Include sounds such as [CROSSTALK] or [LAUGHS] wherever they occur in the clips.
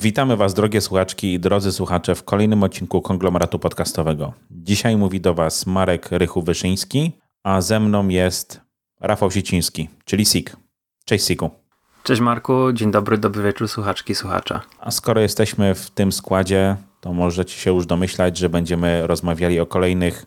Witamy Was, drogie słuchaczki i drodzy słuchacze, w kolejnym odcinku konglomeratu podcastowego. Dzisiaj mówi do Was Marek Rychu-Wyszyński, a ze mną jest Rafał Siciński, czyli Sik. Cześć Siku. Cześć Marku, dzień dobry, dobry wieczór słuchaczki, słuchacza. A skoro jesteśmy w tym składzie, to możecie się już domyślać, że będziemy rozmawiali o kolejnych,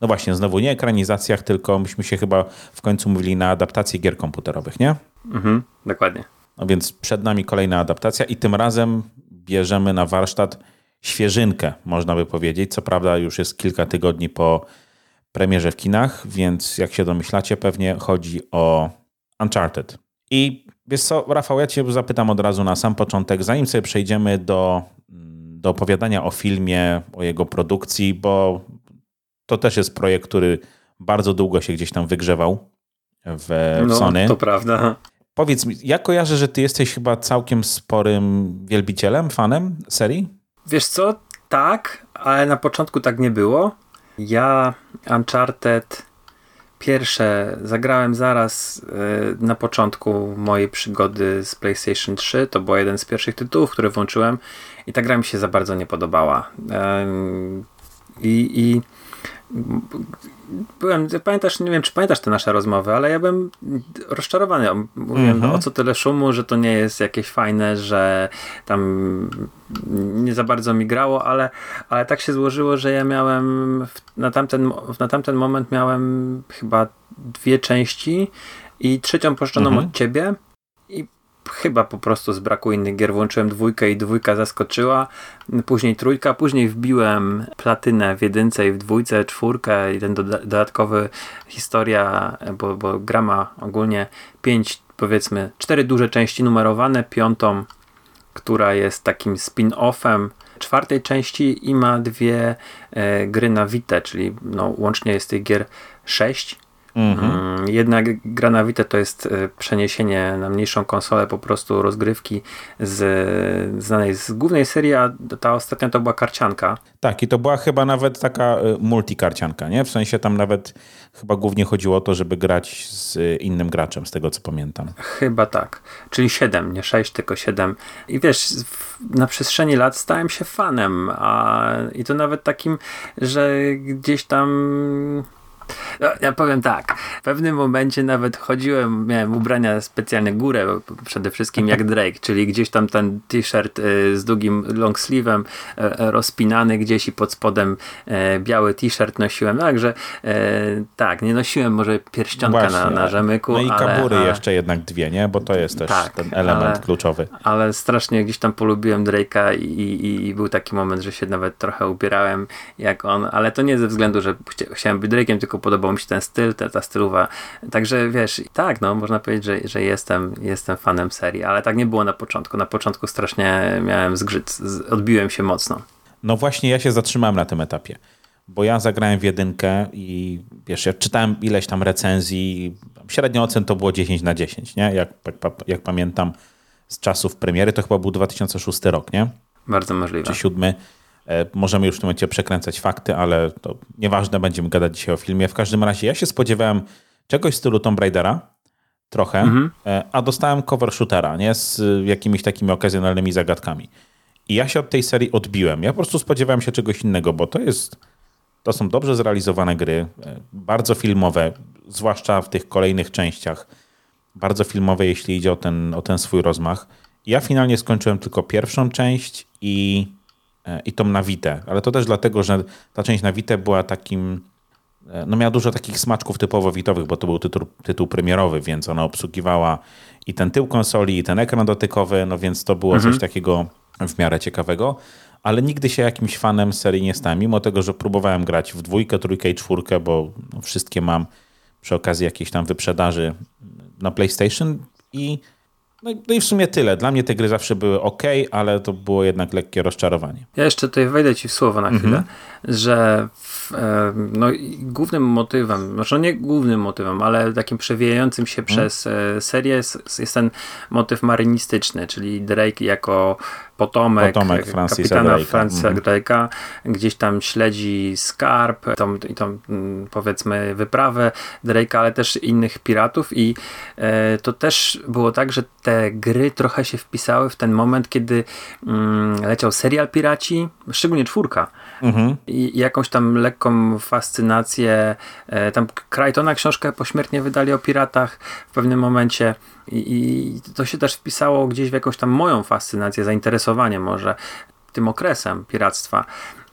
no właśnie, znowu nie ekranizacjach, tylko myśmy się chyba w końcu mówili na adaptacji gier komputerowych, nie? Mhm, dokładnie. No więc przed nami kolejna adaptacja i tym razem bierzemy na warsztat świeżynkę, można by powiedzieć. Co prawda już jest kilka tygodni po premierze w kinach, więc jak się domyślacie, pewnie chodzi o Uncharted. I wiesz co, Rafał, ja cię zapytam od razu na sam początek, zanim sobie przejdziemy do, do opowiadania o filmie, o jego produkcji, bo to też jest projekt, który bardzo długo się gdzieś tam wygrzewał w, w no, Sony. to prawda. Powiedz mi, ja kojarzę, że ty jesteś chyba całkiem sporym wielbicielem, fanem serii? Wiesz co, tak, ale na początku tak nie było. Ja Uncharted pierwsze zagrałem zaraz y, na początku mojej przygody z PlayStation 3. To był jeden z pierwszych tytułów, które włączyłem i ta gra mi się za bardzo nie podobała. I, i byłem, pamiętasz, nie wiem czy pamiętasz te nasze rozmowy, ale ja byłem rozczarowany. Mówiłem, mm -hmm. o co tyle szumu, że to nie jest jakieś fajne, że tam nie za bardzo mi grało, ale, ale tak się złożyło, że ja miałem na tamten, na tamten moment miałem chyba dwie części i trzecią pożyczoną -hmm. od ciebie chyba po prostu z braku innych gier. Włączyłem dwójkę i dwójka zaskoczyła. Później trójka, później wbiłem platynę w jedynce i w dwójce, czwórkę i ten dodatkowy historia, bo, bo ogólnie pięć, powiedzmy, cztery duże części numerowane, piątą, która jest takim spin-offem czwartej części i ma dwie e, gry na Vita, czyli no, łącznie jest tych gier sześć Mhm. Mm, jedna gra na Vita to jest e, przeniesienie na mniejszą konsolę po prostu rozgrywki z znanej z głównej serii, a ta ostatnia to była karcianka. Tak, i to była chyba nawet taka e, multikarcianka, nie? W sensie tam nawet chyba głównie chodziło o to, żeby grać z innym graczem, z tego co pamiętam. Chyba tak. Czyli 7, nie 6, tylko 7. I wiesz, na przestrzeni lat stałem się fanem, a i to nawet takim, że gdzieś tam no, ja powiem tak, w pewnym momencie nawet chodziłem, miałem ubrania specjalne górę, przede wszystkim jak Drake, czyli gdzieś tam ten t-shirt y, z długim long sleeve'em e, e, rozpinany gdzieś i pod spodem e, biały t-shirt nosiłem, także tak, nie nosiłem może pierścionka na, na rzemyku. No i kabury ale, jeszcze jednak dwie, nie? Bo to jest też tak, ten element ale, kluczowy. Ale strasznie gdzieś tam polubiłem Drake'a i, i, i, był taki moment, że się nawet trochę ubierałem jak on, ale to nie ze względu, że chciałem być Drake'iem, tylko podobał mi się ten styl, ta, ta stylowa. Także wiesz, tak, no można powiedzieć, że, że jestem, jestem fanem serii, ale tak nie było na początku. Na początku strasznie miałem zgrzyt, odbiłem się mocno. No właśnie, ja się zatrzymałem na tym etapie, bo ja zagrałem w jedynkę i wiesz, ja czytałem ileś tam recenzji, średnio ocen to było 10 na 10, nie? Jak, jak, jak pamiętam z czasów premiery, to chyba był 2006 rok, nie? Bardzo możliwe. Czy siódmy. E, możemy już w tym momencie przekręcać fakty, ale to nieważne, będziemy gadać dzisiaj o filmie. W każdym razie ja się spodziewałem czegoś w stylu Tomb Raidera, trochę, mhm. E, a dostałem cover shootera, nie? Z jakimiś takimi okazjonalnymi zagadkami. I ja się od tej serii odbiłem. Ja po prostu spodziewałem się czegoś innego, bo to jest, to są dobrze zrealizowane gry, e, bardzo filmowe, zwłaszcza w tych kolejnych częściach. Bardzo filmowe, jeśli idzie o ten, o ten swój rozmach. Ja finalnie skończyłem tylko pierwszą część i E, i tą na Vita, ale to też dlatego, że ta część na Vita była takim, e, no miała dużo takich smaczków typowo witowych, bo to był tytuł, tytuł premierowy, więc ona obsługiwała i ten tył konsoli, i ten ekran dotykowy, no więc to było mhm. coś takiego w miarę ciekawego, ale nigdy się jakimś fanem serii nie stałem, mimo tego, że próbowałem grać w dwójkę, trójkę i czwórkę, bo no, wszystkie mam przy okazji jakiejś tam wyprzedaży na PlayStation i no, no i w sumie tyle. Dla mnie te gry zawsze były ok, ale to było jednak lekkie rozczarowanie. Ja jeszcze tutaj wejdę ci w słowo na chwilę, mhm. że w, no, głównym motywem, może nie głównym motywem, ale takim przewijającym się mhm. przez e, serię jest, jest ten motyw marynistyczny, czyli Drake jako potomek, potomek Francisa kapitana Drake'a. Francisa Mhm. Drake'a, gdzieś tam śledzi skarb, tą, i tą mm, powiedzmy wyprawę Drake'a, ale też innych piratów i e, to też było tak, że te gry trochę się wpisały w ten moment, kiedy mm, leciał serial Piraci, szczególnie czwórka Mhm. i jakąś tam lekką fascynację. E, tam Crichtona książkę pośmiertnie wydali o piratach w pewnym momencie i, to się też wpisało gdzieś w jakąś tam moją fascynację, zainteresowanie może tym okresem piractwa.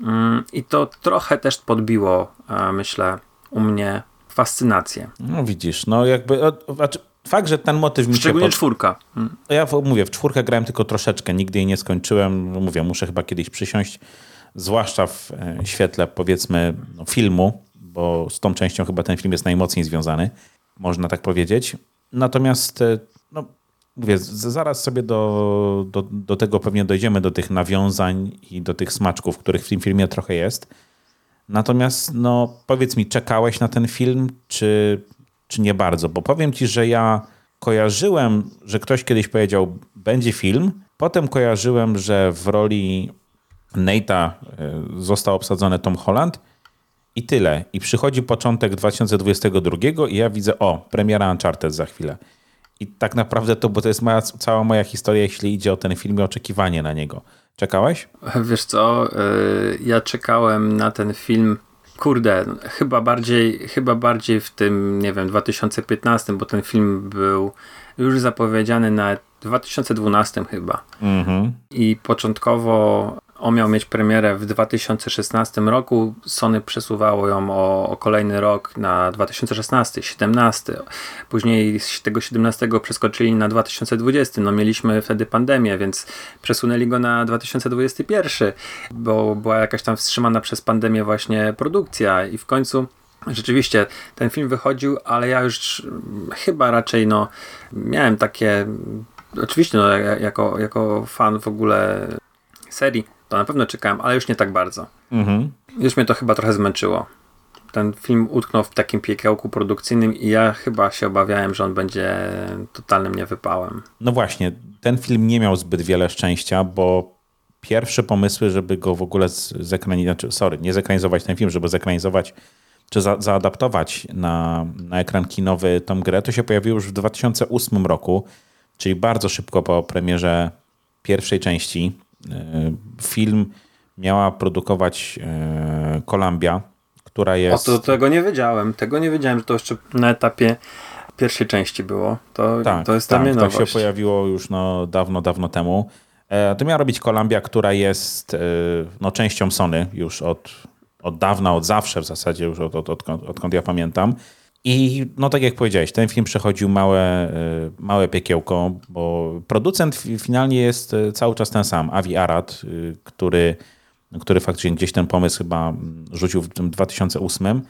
Mm, I to trochę też podbiło, e, myślę, u mnie fascynację. No widzisz, no jakby, znaczy, fakt, że ten motyw mi się Szczególnie pod... czwórka. Mm. Ja mówię, w czwórkę grałem tylko troszeczkę, nigdy jej nie skończyłem. No Mówię, muszę chyba kiedyś przysiąść, zwłaszcza w e, świetle powiedzmy no, filmu, bo z tą częścią chyba ten film jest najmocniej związany, można tak powiedzieć. Natomiast, e, no, mówię, zaraz sobie do, do, do tego pewnie dojdziemy, do tych nawiązań i do tych smaczków, których w tym filmie trochę jest. Natomiast, no, powiedz mi, czekałeś na ten film, czy, czy nie bardzo? Bo powiem ci, że ja kojarzyłem, że ktoś kiedyś powiedział, będzie film. Potem kojarzyłem, że w roli Nate'a e, został obsadzony Tom Holland i tyle. I przychodzi początek 2022 i ja widzę, o, premiera Uncharted za chwilę. I tak naprawdę to, bo to jest moja, cała moja historia, jeśli idzie o ten film i oczekiwanie na niego. Czekałeś? Wiesz co, y, ja czekałem na ten film, kurde, chyba bardziej, chyba bardziej w tym, nie wiem, 2015, bo ten film był już zapowiedziany na 2012 chyba. Mhm. I początkowo on miał mieć premierę w 2016 roku. Sony przesuwało ją o, o kolejny rok na 2016, 17. Później z tego 17 przeskoczyli na 2020. No mieliśmy wtedy pandemię, więc przesunęli go na 2021, bo była jakaś tam wstrzymana przez pandemię właśnie produkcja i w końcu Rzeczywiście ten film wychodził, ale ja już chyba raczej no miałem takie oczywiście no, ja- jako, jako fan w ogóle serii to na pewno czekałem, ale już nie tak bardzo. Mhm. Już mnie to chyba trochę zmęczyło. Ten film utknął w takim piekiełku produkcyjnym i ja chyba się obawiałem, że on będzie totalnym niewypałem. No właśnie, ten film nie miał zbyt wiele szczęścia, bo pierwsze pomysły, żeby go w ogóle zekranizować, znaczy, sorry, nie zekranizować ten film, żeby zekranizować czy za, zaadaptować na, na ekran kinowy tą grę, to się pojawiło już w 2008 roku, czyli bardzo szybko po premierze pierwszej części. Yy, Film miała produkować yy, Columbia, która O, jest... to tego nie wiedziałem. Tego nie wiedziałem, że to jeszcze na etapie pierwszej części było. To, Tak, to jest tak, dla to nowość. się pojawiło już no, dawno, dawno temu. E, to miała robić Columbia, która jest e, no, częścią Sony już od, od dawna, od zawsze w zasadzie, już od, od, odkąd, odkąd ja pamiętam. I no tak jak powiedziałeś, ten film przechodził małe, e, małe piekiełko, bo producent fi- finalnie jest e, cały czas ten sam, Avi Arad, e, który, który faktycznie gdzieś ten pomysł chyba mm, rzucił w tym 2008.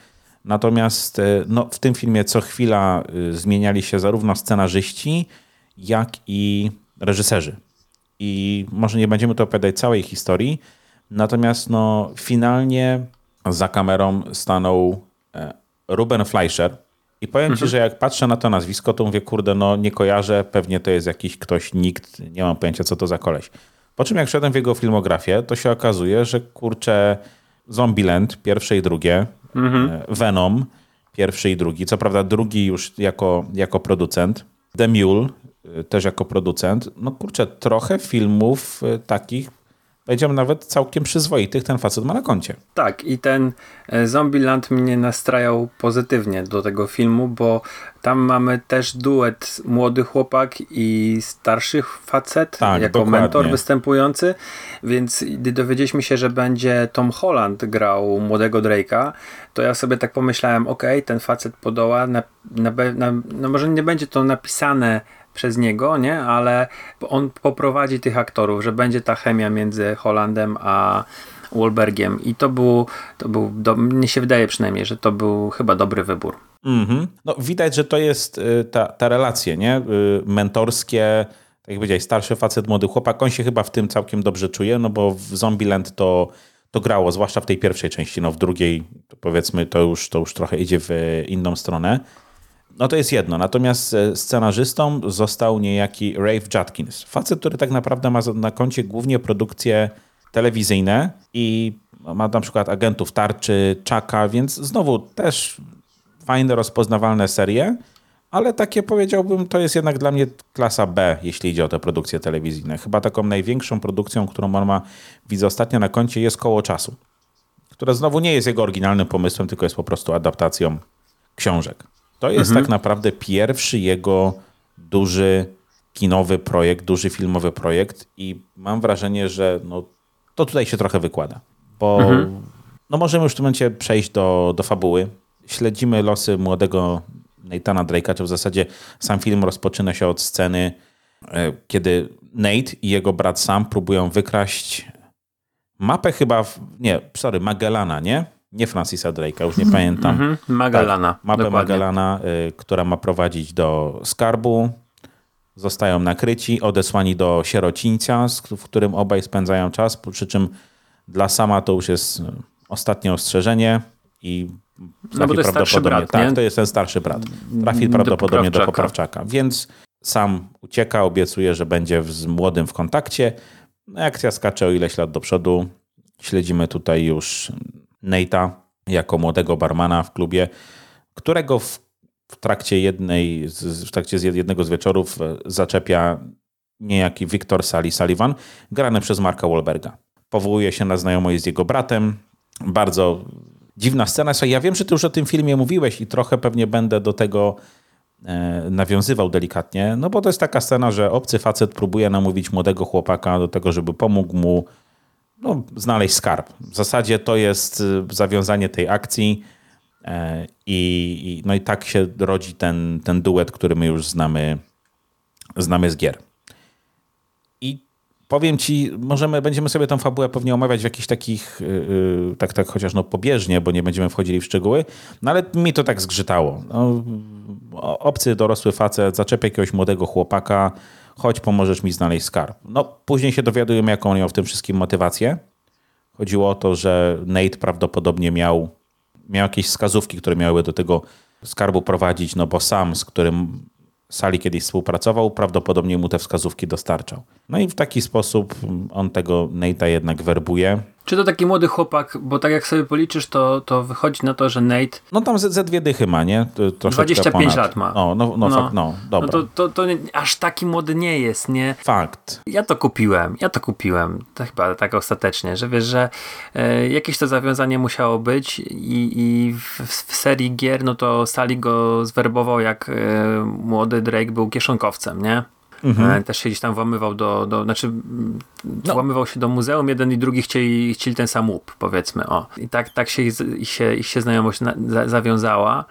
Natomiast no, w tym filmie co chwila zmieniali się zarówno scenarzyści, jak i reżyserzy. I może nie będziemy tu opowiadać całej historii, natomiast no, finalnie za kamerą stanął Ruben Fleischer. I powiem ci, że jak patrzę na to nazwisko, to mówię, kurde, no nie kojarzę, pewnie to jest jakiś ktoś, nikt, nie mam pojęcia, co to za koleś. Po czym jak szedłem w jego filmografię, to się okazuje, że kurczę, Zombieland, pierwsze i drugie, e, Venom, pierwszy i drugi, co prawda drugi już jako, jako producent, The Mule y, też jako producent. No kurczę, trochę filmów y, takich, powiedziałbym nawet całkiem przyzwoitych ten facet ma na koncie. Tak, i ten e, Zombieland mnie nastrajał pozytywnie do tego filmu, bo tam mamy też duet młody chłopak i starszy facet Tak, jako dokładnie. mentor występujący, więc gdy dowiedzieliśmy się, że będzie Tom Holland grał młodego Drake'a, to ja sobie tak pomyślałem, okej, ten facet podoła, na, na, na, no może nie będzie to napisane przez niego, nie? Ale on poprowadzi tych aktorów, że będzie ta chemia między Hollandem a Wahlbergiem i to był, to był do, mnie się wydaje przynajmniej, że to był chyba dobry wybór. Mhm. No, widać, że to jest y, ta, ta relacja, nie? Y, Mentorskie, tak jak powiedziałeś, starszy facet, młody chłopak, on się chyba w tym całkiem dobrze czuje, no bo w Zombieland to, to grało, zwłaszcza w tej pierwszej części, no w drugiej to powiedzmy to już, to już trochę idzie w inną stronę. No to jest jedno. Natomiast e, scenarzystą został niejaki Rafe Judkins. Facet, który tak naprawdę ma na koncie głównie produkcje telewizyjne i ma na przykład agentów tarczy, czaka, więc znowu też fajne, rozpoznawalne serie, ale takie powiedziałbym, to jest jednak dla mnie klasa B, jeśli idzie o te produkcje telewizyjne. Chyba taką największą produkcją, którą on ma, widzę ostatnio na koncie, jest Koło Czasu, która znowu nie jest jego oryginalnym pomysłem, tylko jest po prostu adaptacją książek. To jest mhm. tak naprawdę pierwszy jego duży kinowy projekt, duży filmowy projekt i mam wrażenie, że no, to tutaj się trochę wykłada. Bo mhm. no możemy już w tym momencie przejść do, do fabuły. Śledzimy losy młodego Nathana Drake'a, czy w zasadzie sam film rozpoczyna się od sceny, e, kiedy Nate i jego brat Sam próbują wykraść mapę chyba, w, nie, sorry, Magellana, nie? Nie Francisa Drake'a, już nie pamiętam. Mm -hmm. Magellana. Tak, mapę dokładnie. Magellana, y, która ma prowadzić do skarbu. Zostają nakryci, odesłani do sierocińca, w którym obaj spędzają czas, przy czym dla sama to już jest ostatnie ostrzeżenie i no bo to jest prawdopodobnie, brat, tak, nie? to jest ten starszy brat. Trafi prawdopodobnie do poprawczaka. do poprawczaka. Więc sam ucieka, obiecuje, że będzie z młodym w kontakcie. No, akcja skacze o ileś lat do przodu. Śledzimy tutaj już Nate'a jako młodego barmana w klubie, którego w, w trakcie jednej, w trakcie jednego z wieczorów e, zaczepia niejaki Victor Sally Sullivan, grany przez Marka Wahlberga. Powołuje się na znajomość z jego bratem. Bardzo dziwna scena. Ja wiem, że ty już o tym filmie mówiłeś i trochę pewnie będę do tego e, nawiązywał delikatnie, no bo to jest taka scena, że obcy facet próbuje namówić młodego chłopaka do tego, żeby pomógł mu no, znaleźć skarb. W zasadzie to jest y, zawiązanie tej akcji e, i, no i tak się rodzi ten, ten duet, który my już znamy, znamy z gier. I powiem ci, możemy, będziemy sobie tą fabułę pewnie omawiać w jakichś takich, yy, tak, tak chociaż no pobieżnie, bo nie będziemy wchodzili w szczegóły, no ale mi to tak zgrzytało. No, obcy dorosły facet zaczepia jakiegoś młodego chłopaka, chodź, pomożesz mi znaleźć skarb. No, później się dowiadujemy, jaką on miał w tym wszystkim motywację. Chodziło o to, że Nate prawdopodobnie miał, miał jakieś wskazówki, które miały do tego skarbu prowadzić, no bo sam, z którym Sali kiedyś współpracował, prawdopodobnie mu te wskazówki dostarczał. No i w taki sposób on tego Nate'a jednak werbuje. Czy to taki młody chłopak, bo tak jak sobie policzysz, to, to wychodzi na to, że Nate... No tam ze, ze dwie dychy ma, nie? Troszeczkę 25 ponad. lat ma. No, no, no, no. Fakt, no dobra. No to, to, to nie, aż taki młody nie jest, nie? Fakt. Ja to kupiłem, ja to kupiłem. To chyba tak ostatecznie, że wiesz, że e, jakieś to zawiązanie musiało być i, i w, w, serii gier, no to Sali go zwerbował jak e, młody Drake był kieszonkowcem, nie? Mhm. E, też się gdzieś tam włamywał do, do znaczy no. włamywał się do muzeum, jeden i drugi chcieli, chcieli ten sam łup, powiedzmy, o. I tak, tak się, ich, się, ich się znajomość na, za, zawiązała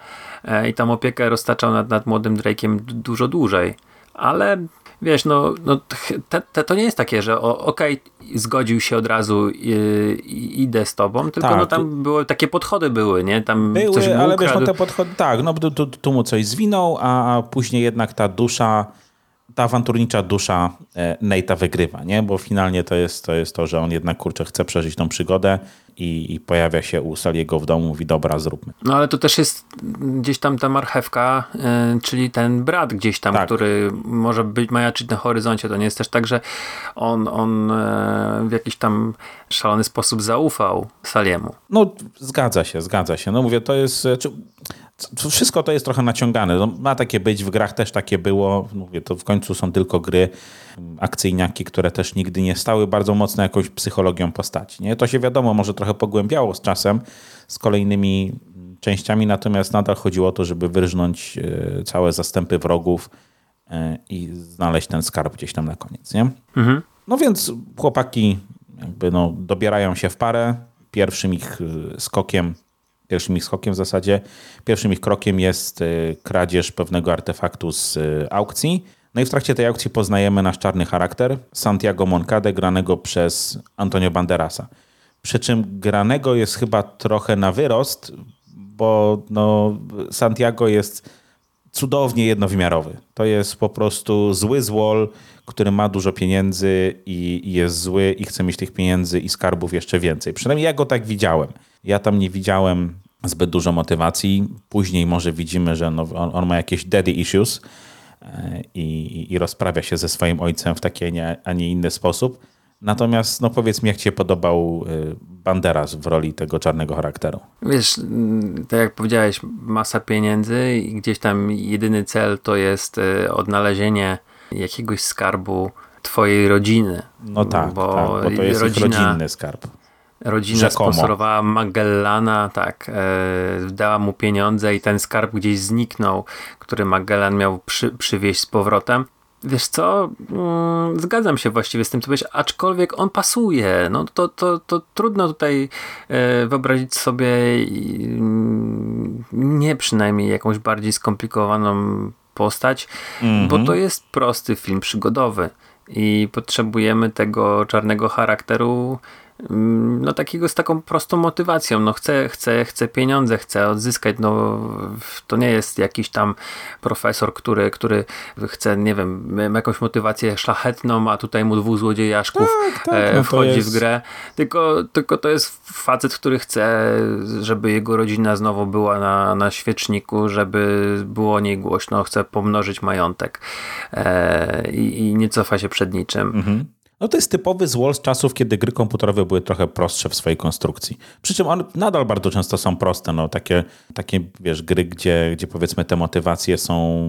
e, i tam opiekę roztaczał nad, nad młodym Drake'iem dużo dłużej. Ale wiesz, no, no te, te, to nie jest takie, że okej, okay, zgodził się od razu i, idę z tobą, tylko tak. no tam były, takie podchody były, nie? Tam były, ale wiesz, no te podchody, tak, no tu, tu, tu mu coś zwinął, a, a później jednak ta dusza ta awanturnicza dusza e, Nate'a wygrywa, nie? Bo finalnie to jest, to jest to, że on jednak kurczę chce przeżyć tą przygodę i, i pojawia się u Saliego w domu, mówi dobra, zróbmy. No ale to też jest gdzieś tam ta marchewka, yy, czyli ten brat gdzieś tam, tak. który może być majaczyć na horyzoncie. To nie jest też tak, że on, on yy, w jakiś tam szalony sposób zaufał Saliemu. No zgadza się, zgadza się. No mówię, to jest... Czy wszystko to jest trochę naciągane. No, ma takie być, w grach też takie było. Mówię, to w końcu są tylko gry, akcyjniaki, które też nigdy nie stały bardzo mocno jakąś psychologią postaci. Nie? To się wiadomo, może trochę pogłębiało z czasem, z kolejnymi częściami, natomiast nadal chodziło o to, żeby wyrżnąć e, całe zastępy wrogów e, i znaleźć ten skarb gdzieś tam na koniec. Nie? Mhm. No więc chłopaki jakby no, dobierają się w parę. Pierwszym ich e, skokiem Pierwszym ich skokiem w zasadzie, pierwszym ich krokiem jest y, kradzież pewnego artefaktu z y, aukcji. No i w trakcie tej aukcji poznajemy nasz czarny charakter, Santiago Moncade, granego przez Antonio Banderasa. Przy czym granego jest chyba trochę na wyrost, bo no, Santiago jest cudownie jednowymiarowy. To jest po prostu zły złol, który ma dużo pieniędzy i, i jest zły i chce mieć tych pieniędzy i skarbów jeszcze więcej. Przynajmniej ja go tak widziałem. Ja tam nie widziałem zbyt dużo motywacji. Później może widzimy, że no, on, on ma jakieś daddy issues e, i, i rozprawia się ze swoim ojcem w taki, a nie inny sposób. Natomiast, no powiedz mi, jak ci się podobał y, Banderas w roli tego czarnego charakteru? Wiesz, mm, tak jak powiedziałeś, masa pieniędzy i gdzieś tam jedyny cel to jest y, odnalezienie jakiegoś skarbu twojej rodziny. No tak, bo, tak, bo to jest rodzina, rodzinny skarb. Rodzina Rzekomo. sponsorowała Magellana, tak, e, dała mu pieniądze i ten skarb gdzieś zniknął, który Magellan miał przy, przywieźć z powrotem. Wiesz co, mm, zgadzam się właściwie z tym, co powiedziałeś, aczkolwiek on pasuje. No to, to, to trudno tutaj e, wyobrazić sobie mm, nie przynajmniej jakąś bardziej skomplikowaną postać, mm -hmm. bo to jest prosty film przygodowy i potrzebujemy tego czarnego charakteru no takiego z taką prostą motywacją, no chcę, chcę, chcę pieniądze, chcę odzyskać, no to nie jest jakiś tam profesor, który, który chce, nie wiem, jakąś motywację szlachetną, a tutaj mu dwóch złodziejaszków tak, tak, e, no wchodzi w grę, tylko, tylko to jest facet, który chce, żeby jego rodzina znowu była na, na świeczniku, żeby było o niej głośno, chce pomnożyć majątek e, i, i nie cofa się przed niczym. Mhm. No to jest typowy złol z czasów, kiedy gry komputerowe były trochę prostsze w swojej konstrukcji. Przy czym one nadal bardzo często są proste, no takie, takie wiesz, gry, gdzie, gdzie powiedzmy te motywacje są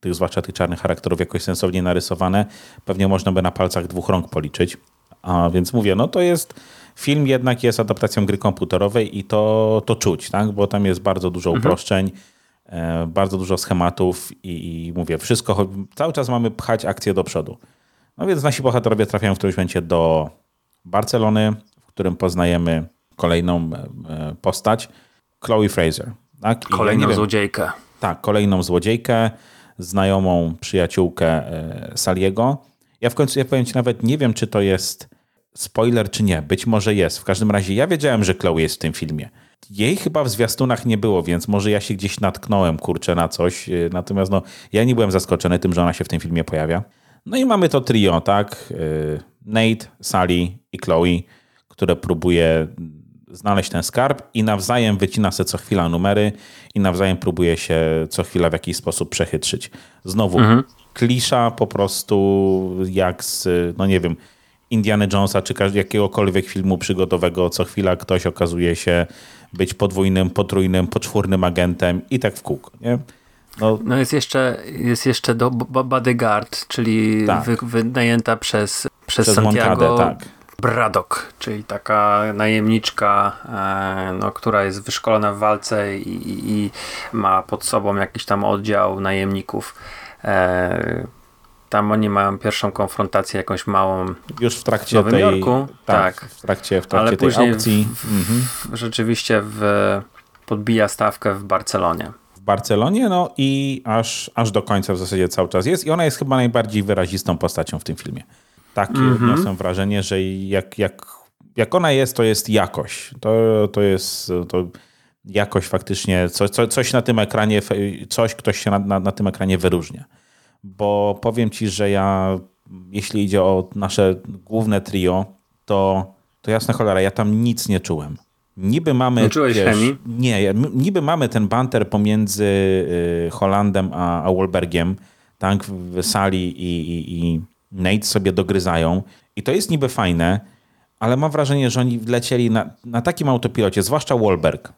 tych, zwłaszcza tych czarnych charakterów jakoś sensownie narysowane, pewnie można by na palcach dwóch rąk policzyć. A więc mówię, no to jest film jednak jest adaptacją gry komputerowej i to, to czuć, tak? bo tam jest bardzo dużo mhm. uproszczeń, e, bardzo dużo schematów i, i mówię, wszystko, cały czas mamy pchać akcję do przodu. No więc nasi bohaterowie trafiają w którymś momencie do Barcelony, w którym poznajemy kolejną e, postać, Chloe Fraser. Tak? kolejną złodziejkę. Tak, kolejną złodziejkę, znajomą przyjaciółkę e, Saliego. Ja w końcu, ja powiem ci nawet, nie wiem, czy to jest spoiler, czy nie. Być może jest. W każdym razie ja wiedziałem, że Chloe jest w tym filmie. Jej chyba w zwiastunach nie było, więc może ja się gdzieś natknąłem, kurczę, na coś. E, natomiast no, ja nie byłem zaskoczony tym, że ona się w tym filmie pojawia. No i mamy to trio, tak? Y, Nate, Sally i Chloe, które próbuje znaleźć ten skarb i nawzajem wycina się co chwila numery i nawzajem próbuje się co chwila w jakiś sposób przechytrzyć. Znowu mhm. klisza po prostu jak z, no nie wiem, Indiana Jonesa czy jakiegokolwiek filmu przygodowego, co chwila ktoś okazuje się być podwójnym, potrójnym, poczwórnym agentem i tak w kółko, nie? No, no jest jeszcze, jest jeszcze do Bodyguard, czyli tak. wy, wynajęta przez, przez, przez Santiago Moncadę, tak. Braddock, czyli taka najemniczka, e, no, która jest wyszkolona w walce i, i, i, ma pod sobą jakiś tam oddział najemników. E, tam oni mają pierwszą konfrontację jakąś małą już w trakcie w tej, Jorku. Tak, tak, w trakcie, w trakcie ale tej później aukcji. W, w, mhm. rzeczywiście w, podbija stawkę w Barcelonie. Barcelonie, no i aż, aż do końca w zasadzie cały czas jest i ona jest chyba najbardziej wyrazistą postacią w tym filmie. Tak mm -hmm. wrażenie, że jak, jak, jak ona jest, to jest jakość. To, to jest to jakość faktycznie, co, co, coś na tym ekranie, coś ktoś się na, na, na tym ekranie wyróżnia. Bo powiem ci, że ja, jeśli idzie o nasze główne trio, to, to jasna cholera, ja tam nic nie czułem niby mamy. Wiesz, chemii? Nie, niby mamy ten banter pomiędzy y, Holandem a, a Wolbergiem, tak, w sali i, i, i Nate sobie dogryzają. I to jest niby fajne, ale mam wrażenie, że oni lecieli na, na takim autopilocie, zwłaszcza Wolberg,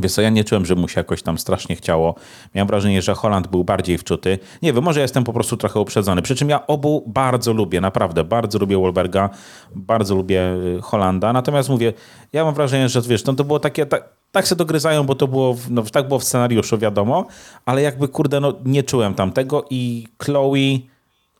Wiesz co, ja nie czułem, że mu się jakoś tam strasznie chciało. Miałem wrażenie, że Holland był bardziej wczuty. Nie wiem, może jestem po prostu trochę uprzedzony. Przy czym ja obu bardzo lubię, naprawdę. Bardzo lubię Wolberga, bardzo lubię y, Holanda. Natomiast mówię, ja mam wrażenie, że wiesz, no to było takie... Tak, tak się dogryzają, bo to było, no, tak było w scenariuszu, wiadomo, ale jakby, kurde, no nie czułem tamtego i Chloe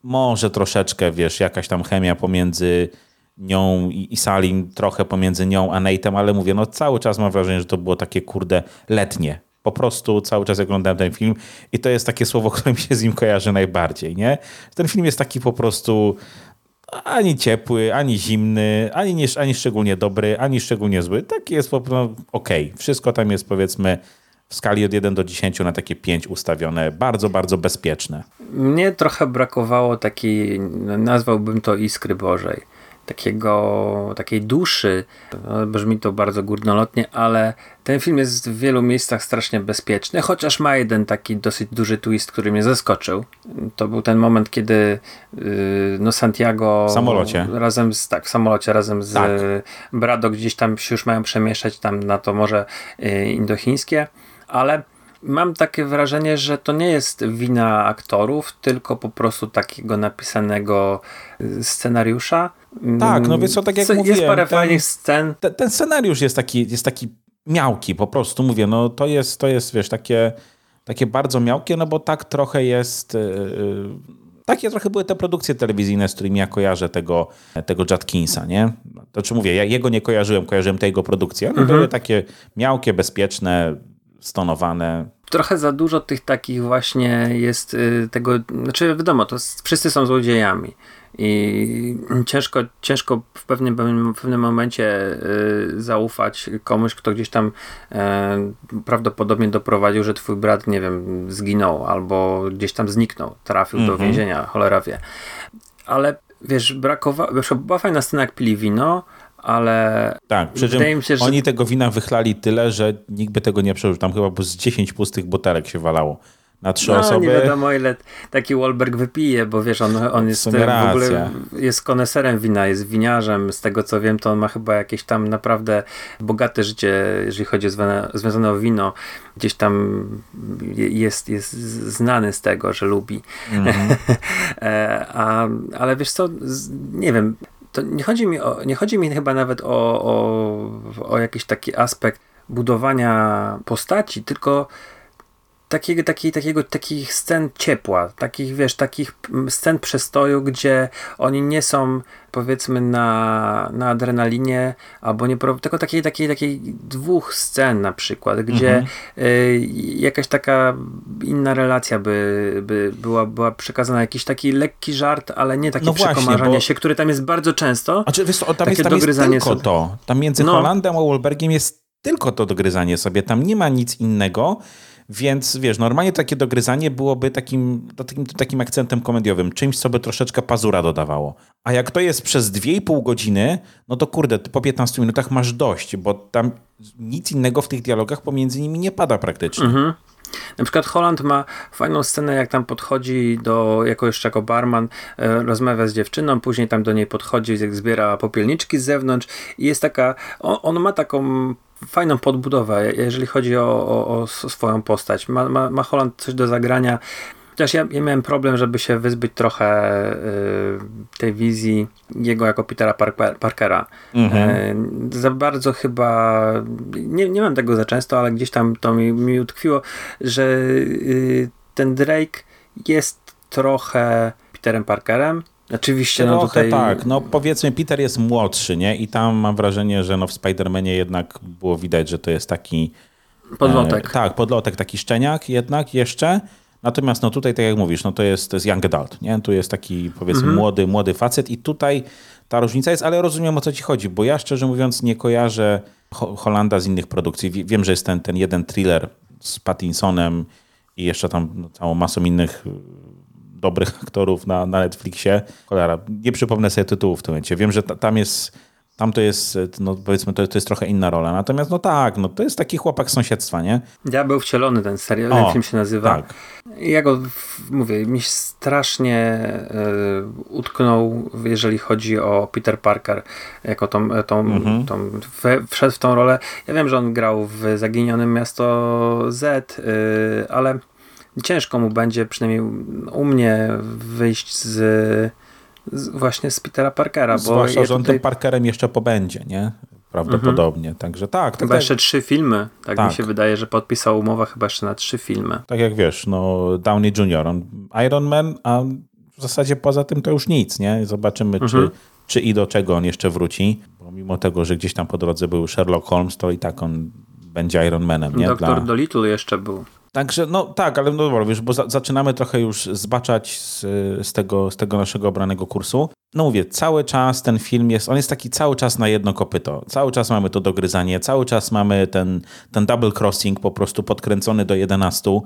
może troszeczkę, wiesz, jakaś tam chemia pomiędzy nią i, Salim, trochę pomiędzy nią a Nate'em, ale mówię, no cały czas mam wrażenie, że to było takie kurde letnie. Po prostu cały czas oglądałem ten film i to jest takie słowo, [LAUGHS] które mi się z nim kojarzy najbardziej, nie? Ten film jest taki po prostu ani ciepły, ani zimny, ani, nie, ani szczególnie dobry, ani szczególnie zły. Taki jest po prostu okej. Okay. Wszystko tam jest powiedzmy w skali od 1 do 10 na takie 5 ustawione, bardzo, bardzo bezpieczne. Mnie trochę brakowało takiej, nazwałbym to iskry Bożej takiego, takiej duszy. No, brzmi to bardzo górnolotnie, ale ten film jest w wielu miejscach strasznie bezpieczny, chociaż ma jeden taki dosyć duży twist, który mnie zaskoczył. To był ten moment, kiedy yy, no Santiago w samolocie. razem z, tak, w samolocie razem z tak. Brado gdzieś tam się już mają przemieszczać tam na to morze yy, indochińskie, ale mam takie wrażenie, że to nie jest wina aktorów, tylko po prostu takiego napisanego y, scenariusza. Tak, no więc co, tak jak jest mówiłem. Jest parę ten, fajnych scen. Ten, ten, scenariusz jest taki, jest taki miałki po prostu, mówię, no to jest, to jest wiesz, takie, takie bardzo miałkie, no bo tak trochę jest... Yy, takie trochę były te produkcje telewizyjne, z którymi ja kojarzę tego, tego Jatkinsa, nie? To czy mówię, ja jego nie kojarzyłem, kojarzyłem te jego produkcje. One mhm. były takie miałkie, bezpieczne, stonowane. Trochę za dużo tych takich właśnie jest y, tego, znaczy wiadomo, to wszyscy są złodziejami i ciężko, ciężko w pewnym, w pewnym momencie y, zaufać komuś, kto gdzieś tam y, prawdopodobnie doprowadził, że twój brat, nie wiem, zginął albo gdzieś tam zniknął, trafił do mhm. więzienia, cholera wie. Ale wiesz, brakowało, była fajna scena jak pili wino, ale tak, przy czym się, że... oni tego wina wychlali tyle, że nikt by tego nie przeżył. Tam chyba z 10 pustych butelek się walało na trzy no, osoby. nie wiadomo ile taki Wahlberg wypije, bo wiesz, on, on jest w ogóle jest koneserem wina, jest winiarzem. Z tego co wiem, to on ma chyba jakieś tam naprawdę bogate życie, jeżeli chodzi o związane o wino. Gdzieś tam jest, jest znany z tego, że lubi. Mm -hmm. [LAUGHS] A, ale wiesz co, nie wiem, to nie chodzi mi, o, nie chodzi mi chyba nawet o, o, o jakiś taki aspekt budowania postaci, tylko takiego, takiego, takiego, takich scen ciepła, takich, wiesz, takich scen przestoju, gdzie oni nie są, powiedzmy, na, na adrenalinie, albo nie, tylko takiej, takiej, takiej dwóch scen na przykład, gdzie mhm. y, jakaś taka inna relacja by, by była, była przekazana, jakiś taki lekki żart, ale nie takie no przekomarzanie bo... się, które tam jest bardzo często. Znaczy, wiesz, tam takie jest, tam jest tylko sobie. to. Tam między no. Holandem a Wolbergiem jest tylko to dogryzanie sobie, tam nie ma nic innego. Więc wiesz, normalnie takie dogryzanie byłoby takim, takim, takim akcentem komediowym, czymś, co by troszeczkę pazura dodawało. A jak to jest przez 2,5 godziny, no to kurde, po 15 minutach masz dość, bo tam nic innego w tych dialogach pomiędzy nimi nie pada praktycznie. Mhm. Na przykład Holland ma fajną scenę, jak tam podchodzi do, jako jeszcze jako barman, e, rozmawia z dziewczyną, później tam do niej podchodzi, jak zbiera popielniczki z zewnątrz i jest taka, on, on ma taką fajną podbudowę, jeżeli chodzi o, o, o swoją postać. Ma, ma, ma Holland coś do zagrania. Chociaż ja, ja miałem problem, żeby się wyzbyć trochę y, tej wizji jego jako Petera Parker, Parkera. Mhm. Y, za bardzo chyba, nie, nie mam tego za często, ale gdzieś tam to mi, mi utkwiło, że y, ten Drake jest trochę Peterem Parkerem, Oczywiście, no tutaj... tak. No powiedzmy, Peter jest młodszy, nie? I tam mam wrażenie, że no w Spider-Manie jednak było widać, że to jest taki... Podlotek. E, tak, podlotek, taki szczeniak jednak jeszcze. Natomiast no tutaj, tak jak mówisz, no to jest, to jest young adult, nie? Tu jest taki powiedzmy mhm. młody, młody facet i tutaj ta różnica jest, ale rozumiem o co ci chodzi, bo ja szczerze mówiąc nie kojarzę Ho Holanda z innych produkcji. Wiem, że jest ten, ten jeden thriller z Pattinsonem i jeszcze tam no, całą masą innych dobrych aktorów na, na Netflixie. Cholera, nie przypomnę sobie tytułu w tym momencie. Wiem, że ta, tam jest tam to jest, no powiedzmy, to, to jest trochę inna rola. Natomiast no tak, no to jest taki chłopak sąsiedztwa, nie? Ja był wcielony ten serial, ten film się nazywa. Tak. Ja go, mówię, mi strasznie y, utknął, jeżeli chodzi o Peter Parker, jako tą, tą, mhm. tą w, wszedł w tą rolę. Ja wiem, że on grał w Zaginionym Miasto Z, y, ale ciężko mu będzie, przynajmniej u mnie, wyjść z, z właśnie z Petera Parkera. Zwłaszcza, że on tutaj... tym Parkerem jeszcze pobędzie, nie? Prawdopodobnie. Mhm. Także tak. Chyba tak, jeszcze trzy filmy. Tak, tak, mi się wydaje, że podpisał umowę chyba jeszcze na trzy filmy. Tak jak wiesz, no Downey Jr., on Iron Man, a w zasadzie poza tym to już nic, nie? Zobaczymy, mhm. czy, czy i do czego on jeszcze wróci. Bo mimo tego, że gdzieś tam po drodze był Sherlock Holmes, to i tak on będzie Iron Manem, nie? Doktor Dla... Dolittle jeszcze był. Także, no tak, ale no dobra, wiesz, bo za, zaczynamy trochę już zbaczać z, z, tego, z tego naszego obranego kursu. No mówię, cały czas ten film jest, on jest taki cały czas na jedno kopyto. Cały czas mamy to dogryzanie, cały czas mamy ten, ten double crossing po prostu podkręcony do 11.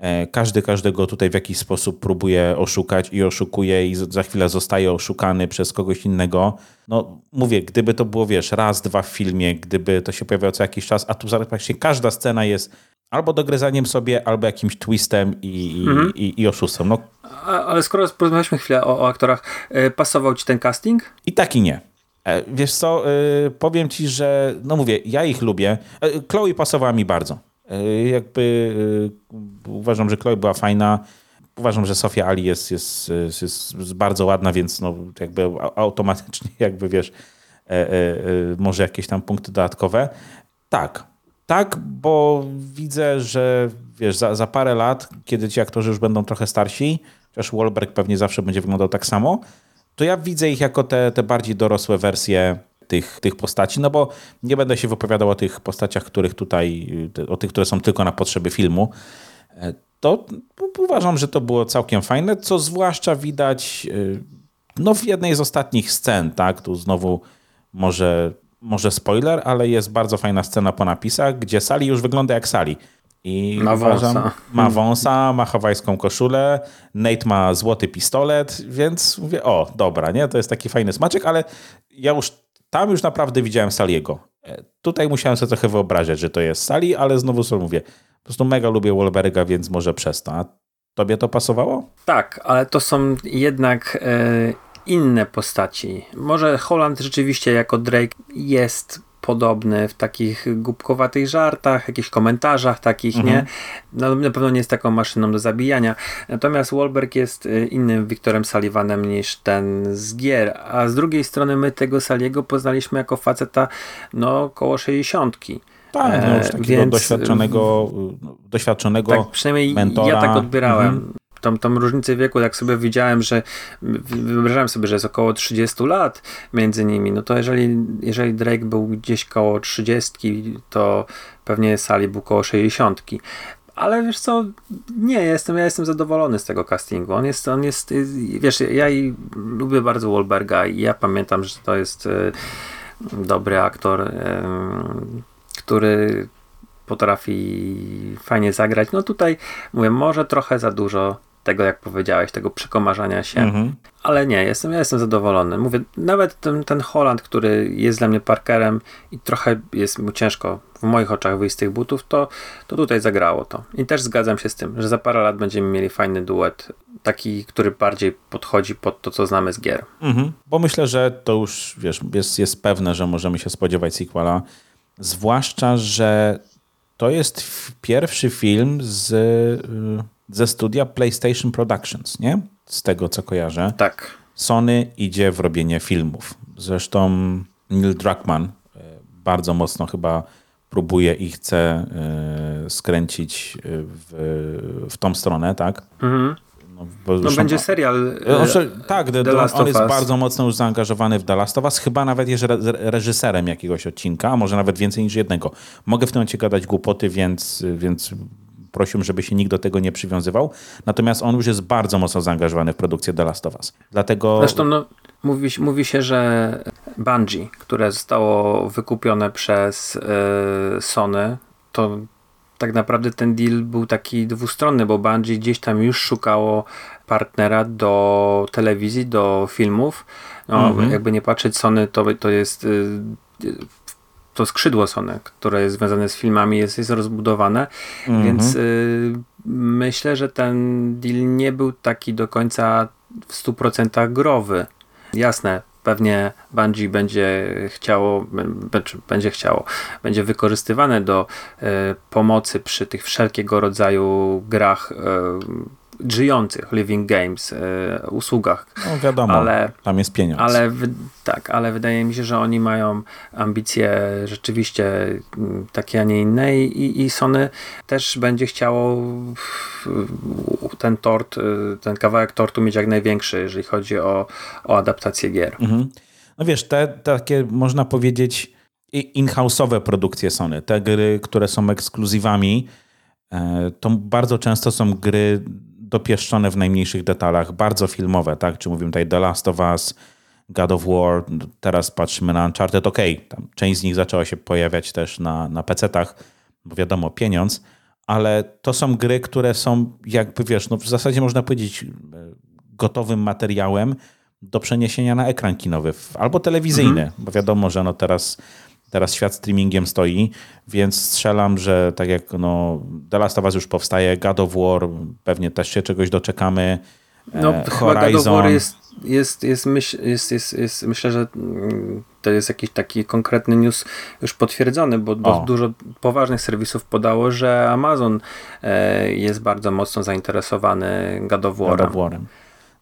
E, każdy każdego tutaj w jakiś sposób próbuje oszukać i oszukuje i za chwilę zostaje oszukany przez kogoś innego. No mówię, gdyby to było, wiesz, raz, dwa w filmie, gdyby to się pojawiało co jakiś czas, a tu praktycznie każda scena jest albo dogryzaniem sobie, albo jakimś twistem i, mhm. i, i oszustwem. No. A, ale skoro porozmawialiśmy chwilę o, o aktorach, yy, pasował ci ten casting? I tak i nie. E, wiesz co, powiem ci, że no mówię, ja ich lubię. Chloe pasowała mi bardzo. E, jakby e, uważam, że Chloe była fajna. Uważam, że Sofia Ali jest, jest, jest, bardzo ładna, więc no jakby automatycznie [LAUGHS] jakby wiesz, e, może jakieś tam punkty dodatkowe. Tak, tak, bo widzę, że wiesz, za, za parę lat, kiedy ci aktorzy już będą trochę starsi, chociaż Wahlberg pewnie zawsze będzie wyglądał tak samo, to ja widzę ich jako te, te bardziej dorosłe wersje tych, tych postaci, no bo nie będę się wypowiadał o tych postaciach, których tutaj, o tych, które są tylko na potrzeby filmu. E, to uważam, że to było całkiem fajne, co zwłaszcza widać e, no, w jednej z ostatnich scen, tak? Tu znowu może, może spoiler, ale jest bardzo fajna scena po napisach, gdzie Sali już wygląda jak Sali. I ma uważam, wąsa. ma wąsa, ma hawajską koszulę, Nate ma złoty pistolet, więc mówię, o, dobra, nie? To jest taki fajny smaczek, ale ja już tam już naprawdę widziałem Saliego. E, tutaj musiałem sobie trochę wyobrażać, że to jest Sali, ale znowu sobie mówię, po prostu mega lubię Wolberga, więc może przez to. A tobie to pasowało? Tak, ale to są jednak e, inne postaci. Może Holland rzeczywiście jako Drake jest podobny w takich głupkowatych żartach, jakichś komentarzach takich, mhm. nie? No, na pewno nie jest taką maszyną do zabijania. Natomiast Wahlberg jest y, innym Wiktorem Sullivanem niż ten z gier, a z drugiej strony my tego Saliego poznaliśmy jako faceta no koło 60. Tak, no już takiego Więc, doświadczonego, doświadczonego tak, przynajmniej mentora. ja tak odbierałem. Mhm tą, tą różnicę wieku, jak sobie widziałem, że wyobrażałem sobie, że jest około 30 lat między nimi, no to jeżeli, jeżeli Drake był gdzieś koło 30, to pewnie Sally był koło 60. Ale wiesz co, nie, jestem, ja jestem zadowolony z tego castingu. On jest, on jest, wiesz, ja i lubię bardzo Wahlberga i ja pamiętam, że to jest e, dobry aktor, e, który potrafi fajnie zagrać. No tutaj mówię, może trochę za dużo tego, jak powiedziałeś, tego przekomarzania się. Mhm. Ale nie, jestem, ja jestem zadowolony. Mówię, nawet ten, ten Holland, który jest dla mnie Parkerem i trochę jest mu ciężko w moich oczach wyjść z tych butów, to, to tutaj zagrało to. I też zgadzam się z tym, że za parę lat będziemy mieli fajny duet, taki, który bardziej podchodzi pod to, co znamy z gier. Mhm. Bo myślę, że to już, wiesz, jest, jest pewne, że możemy się spodziewać sequela. Zwłaszcza, że to jest pierwszy film z y, ze studia PlayStation Productions, nie? Z tego, co kojarzę. Tak. Sony idzie w robienie filmów. Zresztą Neil Druckmann e, bardzo mocno chyba próbuje i chce e, skręcić e, w, w tą stronę, tak? Mhm. No, no będzie serial. tak, The, The on jest bardzo mocno już zaangażowany w The Last of Us. Chyba nawet jest reżyserem jakiegoś odcinka, a może nawet więcej niż jednego. Mogę w tym momencie gadać głupoty, więc, więc prosił, żeby się nikt do tego nie przywiązywał. Natomiast on już jest bardzo mocno zaangażowany w produkcję The Last of Us. Dlatego... Zresztą no, mówi, mówi się, że Bungie, które zostało wykupione przez yy, Sony, to tak naprawdę ten deal był taki dwustronny, bo Bungie gdzieś tam już szukało partnera do telewizji, do filmów. No, mm -hmm. Jakby nie patrzeć, Sony to, to jest y, to skrzydło Sony, które jest związane z filmami, jest, jest rozbudowane, mhm. więc y, myślę, że ten deal nie był taki do końca w 100% growy. Jasne, pewnie Bungie będzie chciało, będzie chciało, będzie wykorzystywane do y, pomocy przy tych wszelkiego rodzaju grach y, żyjących Living Games e, usługach. No wiadomo, ale, tam jest pieniądz. Ale tak, ale wydaje mi się, że oni mają ambicje rzeczywiście mm, takie, a nie inne i, i Sony też będzie chciało ten tort, e, ten kawałek tortu mieć jak największy, jeżeli chodzi o, o adaptację gier. Mhm. No wiesz, te takie można powiedzieć in-house'owe produkcje Sony, te gry, które są ekskluzywami, e, to bardzo często są gry dopieszczone w najmniejszych detalach, bardzo filmowe, tak? Czy mówimy tutaj The Last of Us, God of War, teraz patrzymy na Uncharted, ok, tam część z nich zaczęła się pojawiać też na, na PC-tach, bo wiadomo, pieniądz, ale to są gry, które są jakby, wiesz, no w zasadzie można powiedzieć gotowym materiałem do przeniesienia na ekran kinowy albo telewizyjny, mhm. bo wiadomo, że no teraz, teraz świat streamingiem stoi, więc strzelam, że tak jak no, The Last of Us już powstaje, God of War, pewnie też się czegoś doczekamy. No, e, Horizon. God of War jest, jest, jest, myśl, jest, jest, jest, myślę, że mm, to jest jakiś taki konkretny news już potwierdzony, bo, bo dużo poważnych serwisów podało, że Amazon e, jest bardzo mocno zainteresowany God of Warem. God of Warem.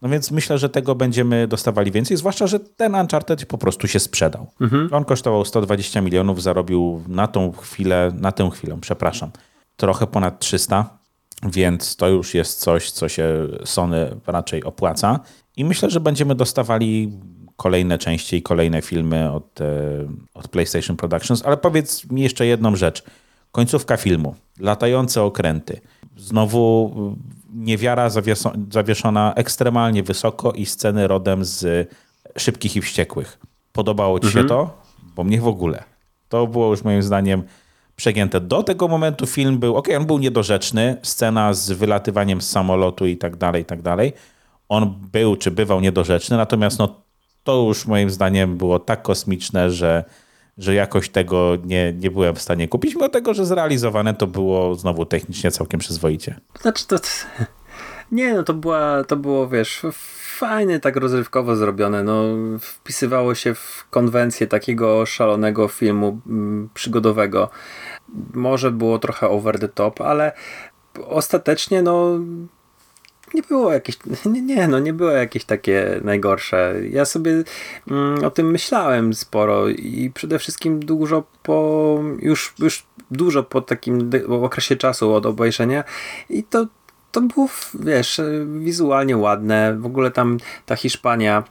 No więc myślę, że tego będziemy dostawali więcej, zwłaszcza, że ten Uncharted po prostu się sprzedał. Mhm. On kosztował 120 milionów, zarobił na tą chwilę, na tę chwilę, przepraszam, trochę ponad 300, więc to już jest coś, co się Sony raczej opłaca. I myślę, że będziemy dostawali kolejne części i kolejne filmy od, e, od PlayStation Productions. Ale powiedz mi jeszcze jedną rzecz. Końcówka filmu, latające okręty. Znowu niewiara zawieszona ekstremalnie wysoko i sceny rodem z Szybkich i Wściekłych. Podobało ci mhm. się to? Bo mnie w ogóle. To było już moim zdaniem przegięte. Do tego momentu film był, ok, on był niedorzeczny, scena z wylatywaniem z samolotu i tak dalej, i tak dalej. On był, czy bywał niedorzeczny, natomiast no, to już moim zdaniem było tak kosmiczne, że, że jakoś tego nie, nie byłem w stanie kupić, mimo tego, że zrealizowane to było znowu technicznie całkiem przyzwoicie. Znaczy to... [LAUGHS] Nie, no to, była, to było, wiesz, fajnie tak rozrywkowo zrobione. No, wpisywało się w konwencję takiego szalonego filmu mm, przygodowego. Może było trochę over the top, ale ostatecznie no nie było jakieś, nie, nie, no nie było jakieś takie najgorsze. Ja sobie mm, o tym myślałem sporo i przede wszystkim dużo po, już, już dużo po takim okresie czasu od obejrzenia i to, to było, wiesz, wizualnie ładne. W ogóle tam ta Hiszpania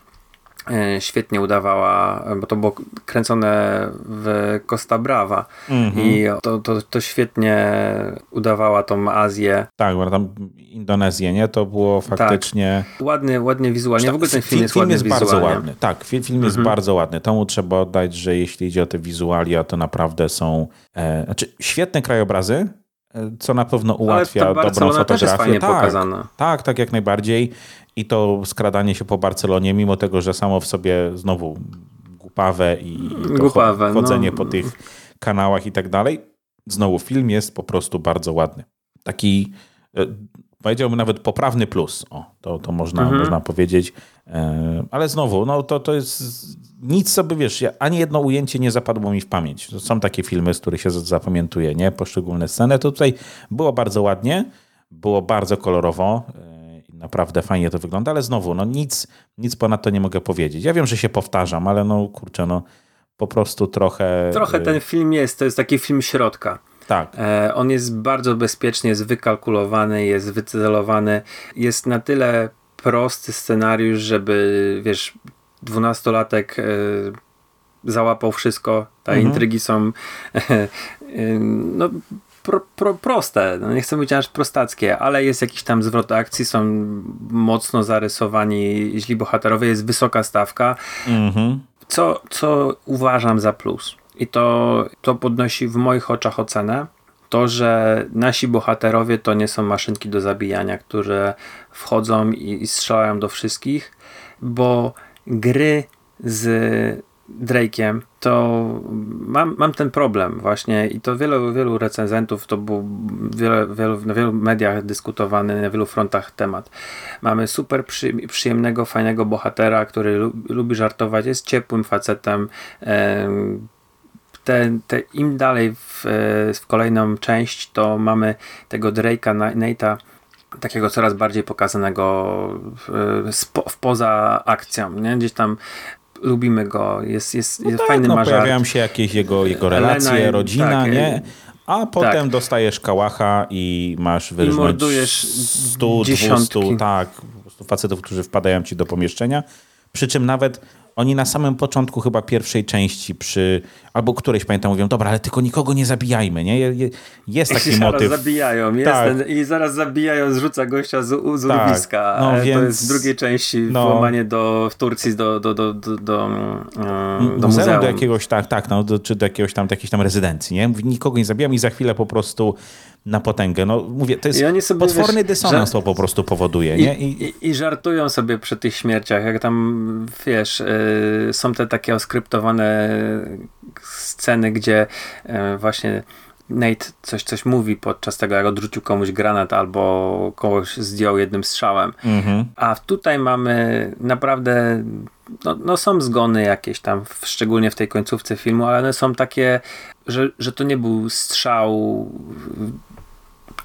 świetnie udawała, bo to było kręcone w Costa Brava mm -hmm. i to, to, to świetnie udawała tą Azję. Tak, bo tam Indonezję, nie? To było faktycznie... Tak. Ładny, ładnie wizualnie. W ogóle ten film jest film ładny jest bardzo ładny. Tak, film, film jest -hmm. bardzo ładny. Temu trzeba oddać, że jeśli idzie o te wizualia, to naprawdę są e, znaczy świetne krajobrazy, e, co na pewno ułatwia dobrą fotografię. Tak, pokazana. tak, tak, jak najbardziej i to skradanie się po Barcelonie, mimo tego, że samo w sobie znowu głupawe i Głupawe, chodzenie no. po tych kanałach i tak dalej, znowu film jest po prostu bardzo ładny. Taki e, powiedziałbym nawet poprawny plus. O, to, to można, mhm. można powiedzieć. E, ale znowu, no to, to jest nic sobie, wiesz, ani jedno ujęcie nie zapadło mi w pamięć. Są takie filmy, z których się zapamiętuje, nie? Poszczególne sceny. To tutaj było bardzo ładnie, było bardzo kolorowo e, naprawdę fajnie to wygląda, ale znowu, no nic, nic ponad to nie mogę powiedzieć. Ja wiem, że się powtarzam, ale no kurczę, no po prostu trochę... Trochę ten film jest, to jest taki film środka. Tak. E, on jest bardzo bezpieczny, jest wykalkulowany, jest wycelowany, jest na tyle prosty scenariusz, żeby wiesz, dwunastolatek e, załapał wszystko, te mhm. intrygi są [LAUGHS] e, no, pro, pro, proste, no nie chcę mówić aż prostackie, ale jest jakiś tam zwrot akcji, są mocno zarysowani źli bohaterowie, jest wysoka stawka, mhm. co, co uważam za plus. I to, to podnosi w moich oczach ocenę. To, że nasi bohaterowie to nie są maszynki do zabijania, które wchodzą i, i strzelają do wszystkich, bo gry z Drake'iem, to mam, mam ten problem właśnie i to wielu, wielu recenzentów, to był wiele, wielu, na wielu mediach dyskutowany, na wielu frontach temat. Mamy super przy, przyjemnego, fajnego bohatera, który lubi żartować, jest ciepłym facetem. Te, te, Im dalej w, w kolejną część, to mamy tego Drake'a, Nate'a, takiego coraz bardziej pokazanego w, w, poza akcją, nie? Gdzieś tam lubimy go, jest, jest, no jest tak, fajny no, mażar. Pojawiają się jakieś jego, jego relacje, Elena, rodzina, tak, nie? A potem tak. dostajesz kałacha i masz wyrżnąć 100, 200, tak, facetów, którzy wpadają ci do pomieszczenia. Przy czym nawet oni na samym początku chyba pierwszej części przy, albo którejś pamiętam mówią, dobra, ale tylko nikogo nie zabijajmy, nie? Jest taki I motyw. Zaraz zabijają, jest tak. ten, i zaraz zabijają, zrzuca gościa z, z tak. urwiska. No, więc, to jest w drugiej części no, włamanie do, w Turcji do, do, do, do, do, um, do muzeum. do jakiegoś, tak, tak, no, do, czy do jakiegoś tam, jakiejś tam rezydencji, nie? Nikogo nie zabijam i za chwilę po prostu na potęgę. No mówię, to jest potworny wiesz, dysonans to po prostu powoduje. I, nie? I, I, I, żartują sobie przy tych śmierciach, jak tam, wiesz, yy, są te takie oskryptowane sceny, gdzie yy, właśnie Nate coś, coś mówi podczas tego, jak odrzucił komuś granat albo kogoś zdjął jednym strzałem. Mhm. A tutaj mamy naprawdę no, no, są zgony jakieś tam, szczególnie w tej końcówce filmu, ale one są takie, że, że to nie był strzał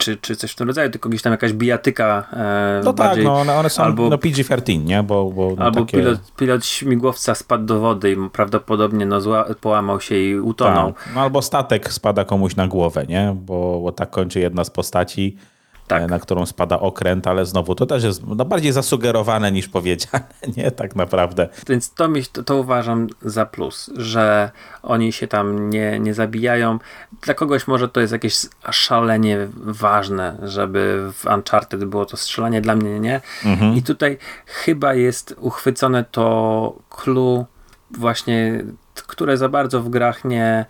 czy, czy coś w tym rodzaju, tylko gdzieś tam jakaś bijatyka e, No tak, no one, one są albo, no PG-13, nie? Bo, bo no albo takie... pilot, pilot śmigłowca spadł do wody i prawdopodobnie no, zła, połamał się i utonął. Tak. No albo statek spada komuś na głowę, nie? Bo, bo tak kończy jedna z postaci tak. na którą spada okręt, ale znowu to też jest no, bardziej zasugerowane niż powiedziane, [LAUGHS] nie? Tak naprawdę. Więc to, mi, to, to uważam za plus, że oni się tam nie, nie zabijają. Dla kogoś może to jest jakieś szalenie ważne, żeby w Uncharted było to strzelanie, dla mnie nie. Mhm. I tutaj chyba jest uchwycone to clue właśnie które za bardzo w grach nie,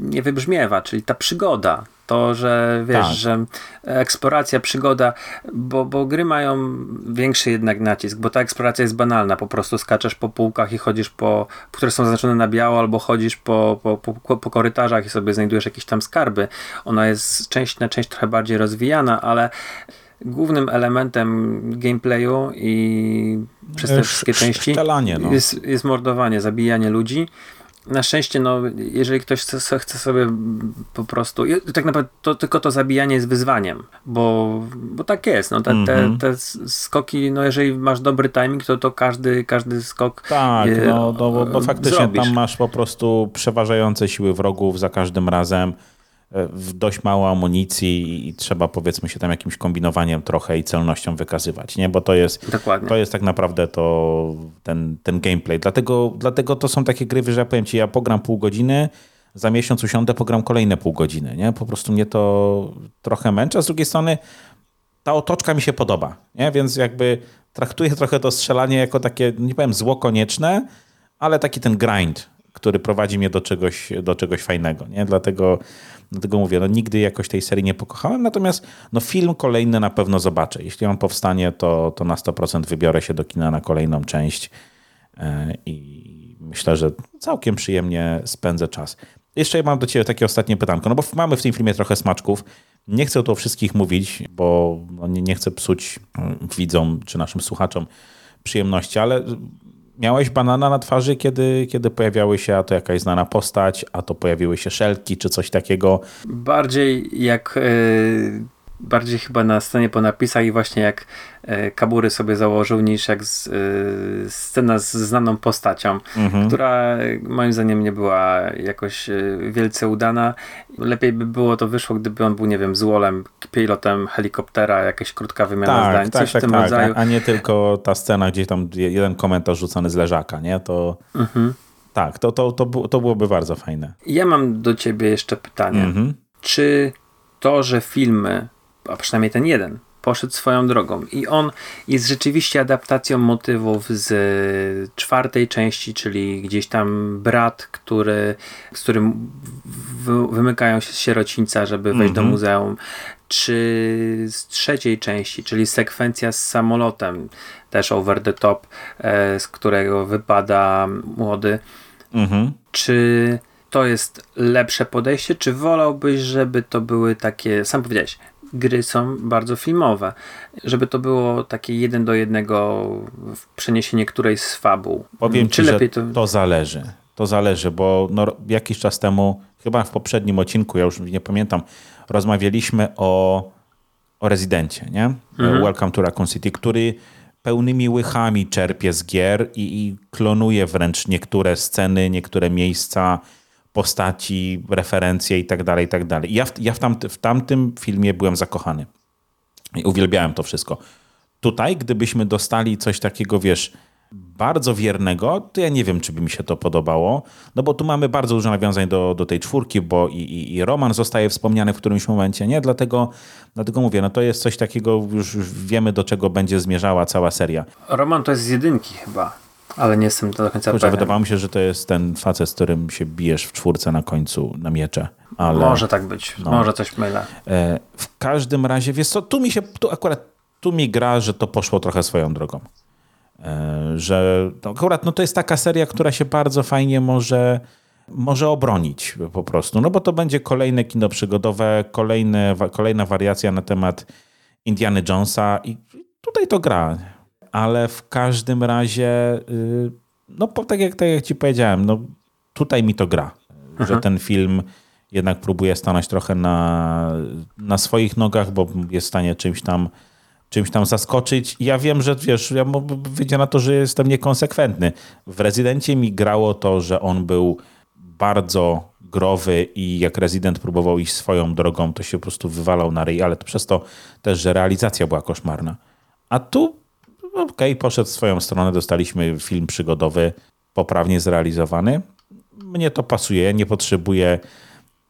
nie wybrzmiewa, czyli ta przygoda. To, że wiesz, tak. że eksploracja, przygoda, bo, bo gry mają większy jednak nacisk, bo ta eksploracja jest banalna. Po prostu skaczesz po półkach i chodzisz po, które są zaznaczone na biało, albo chodzisz po, po, po, po korytarzach i sobie znajdujesz jakieś tam skarby. Ona jest część na część trochę bardziej rozwijana, ale głównym elementem gameplayu i przez te wszystkie części no. jest, jest mordowanie, zabijanie ludzi. Na szczęście, no, jeżeli ktoś chce, chce sobie po prostu. Tak naprawdę to tylko to zabijanie jest wyzwaniem, bo, bo tak jest. No, te, mm -hmm. te, mhm. te skoki, no, jeżeli masz dobry timing, to, to każdy, każdy skok. Tak, je, no, bo, bo faktycznie zrobisz. tam masz po prostu przeważające siły wrogów za każdym razem w dość mało amunicji i trzeba powiedzmy się tam jakimś kombinowaniem trochę i celnością wykazywać, nie? Bo to jest, Dokładnie. to jest tak naprawdę to ten, ten gameplay. Dlatego, dlatego to są takie gry, że ja powiem ci, ja pogram pół godziny, za miesiąc usiądę, pogram kolejne pół godziny, nie? Po prostu mnie to trochę męczy, a z drugiej strony ta otoczka mi się podoba, nie? Więc jakby traktuję [LAUGHS] trochę to strzelanie jako takie, nie powiem zło konieczne, ale taki ten grind, który prowadzi mnie do czegoś, do czegoś fajnego, nie? Dlatego Dlatego mówię, no nigdy jakoś tej serii nie pokochałem, natomiast no film kolejny na pewno zobaczę. Jeśli on powstanie, to, to na 100% wybiorę się do kina na kolejną część e, i myślę, że całkiem przyjemnie spędzę czas. Jeszcze mam do Ciebie takie ostatnie pytanko, no bo mamy w tym filmie trochę smaczków. Nie chcę tu o wszystkich mówić, bo no nie, nie chcę psuć mm, widzom czy naszym słuchaczom przyjemności, ale miałeś banana na twarzy, kiedy, kiedy pojawiały się, a to jakaś znana postać, a to pojawiły się szelki, czy coś takiego? Bardziej jak yy, bardziej chyba na scenie po napisach i właśnie jak e, kabury sobie założył, niż jak z, e, scena z znaną postacią, mhm. która moim zdaniem nie była jakoś e, wielce udana. Lepiej by było to wyszło, gdyby on był, nie wiem, złolem, pilotem helikoptera, jakaś krótka wymiana tak, zdań, tak, coś tak, w tym tak, rodzaju. A nie tylko ta scena, gdzie tam jeden komentarz rzucony z leżaka, nie? To... Mhm. Tak, to, to, to, to byłoby bardzo fajne. Ja mam do ciebie jeszcze pytanie. Mhm. Czy to, że filmy a przynajmniej ten jeden, poszedł swoją drogą. I on jest rzeczywiście adaptacją motywów z czwartej części, czyli gdzieś tam brat, który, z którym wymykają się z sierocińca, żeby wejść mm -hmm. do mhm. muzeum. Czy z trzeciej części, czyli sekwencja z samolotem, też over the top, e, z którego wypada młody. Mm -hmm. Czy to jest lepsze podejście, czy wolałbyś, żeby to były takie, sam powiedziałeś, gry są bardzo filmowe. Żeby to było takie jeden do jednego przeniesienie którejś z fabuł. Powiem Czy ci, lepiej to... to zależy. To zależy, bo no, jakiś czas temu, chyba w poprzednim odcinku, ja już nie pamiętam, rozmawialiśmy o, o Rezydencie, nie? Mhm. Welcome to Raccoon City, który pełnymi łychami czerpie z gier i, i klonuje wręcz niektóre sceny, niektóre miejsca, postaci, referencje i tak dalej, i tak dalej. Ja, w, ja w, tamty, w tamtym filmie byłem zakochany. I uwielbiałem to wszystko. Tutaj, gdybyśmy dostali coś takiego, wiesz, bardzo wiernego, to ja nie wiem, czy by mi się to podobało, no bo tu mamy bardzo dużo nawiązań do, do tej czwórki, bo i, i, i Roman zostaje wspomniany w którymś momencie, nie? Dlatego, dlatego mówię, no to jest coś takiego, już, już wiemy, do czego będzie zmierzała cała seria. Roman to jest z jedynki chyba. Ale nie jestem do końca Kurczę, pewien. Wydawało mi się, że to jest ten facet, z którym się bijesz w czwórce na końcu na miecze. Ale, może tak być, no. może coś mylę. E, w każdym razie, wiesz co, tu mi się, tu akurat tu mi gra, że to poszło trochę swoją drogą. E, że no, akurat no, to jest taka seria, która się bardzo fajnie może, może obronić po prostu, no bo to będzie kolejne kino przygodowe, kolejne, kolejna wariacja na temat Indiana Jonesa i tutaj to gra. Ale w każdym razie, y, no tak jak, tak jak ci powiedziałem, no tutaj mi to gra. Aha. Że ten film jednak próbuje stanąć trochę na, na swoich nogach, bo jest w stanie czymś tam czymś tam zaskoczyć. Ja wiem, że wiesz, ja wyjdzie na to, że jestem niekonsekwentny. W Rezydencie mi grało to, że on był bardzo growy i jak rezydent próbował iść swoją drogą, to się po prostu wywalał na ryj, ale to przez to też, że realizacja była koszmarna. A tu, okej, okay, poszedł w swoją stronę, dostaliśmy film przygodowy, poprawnie zrealizowany. Mnie to pasuje, nie potrzebuję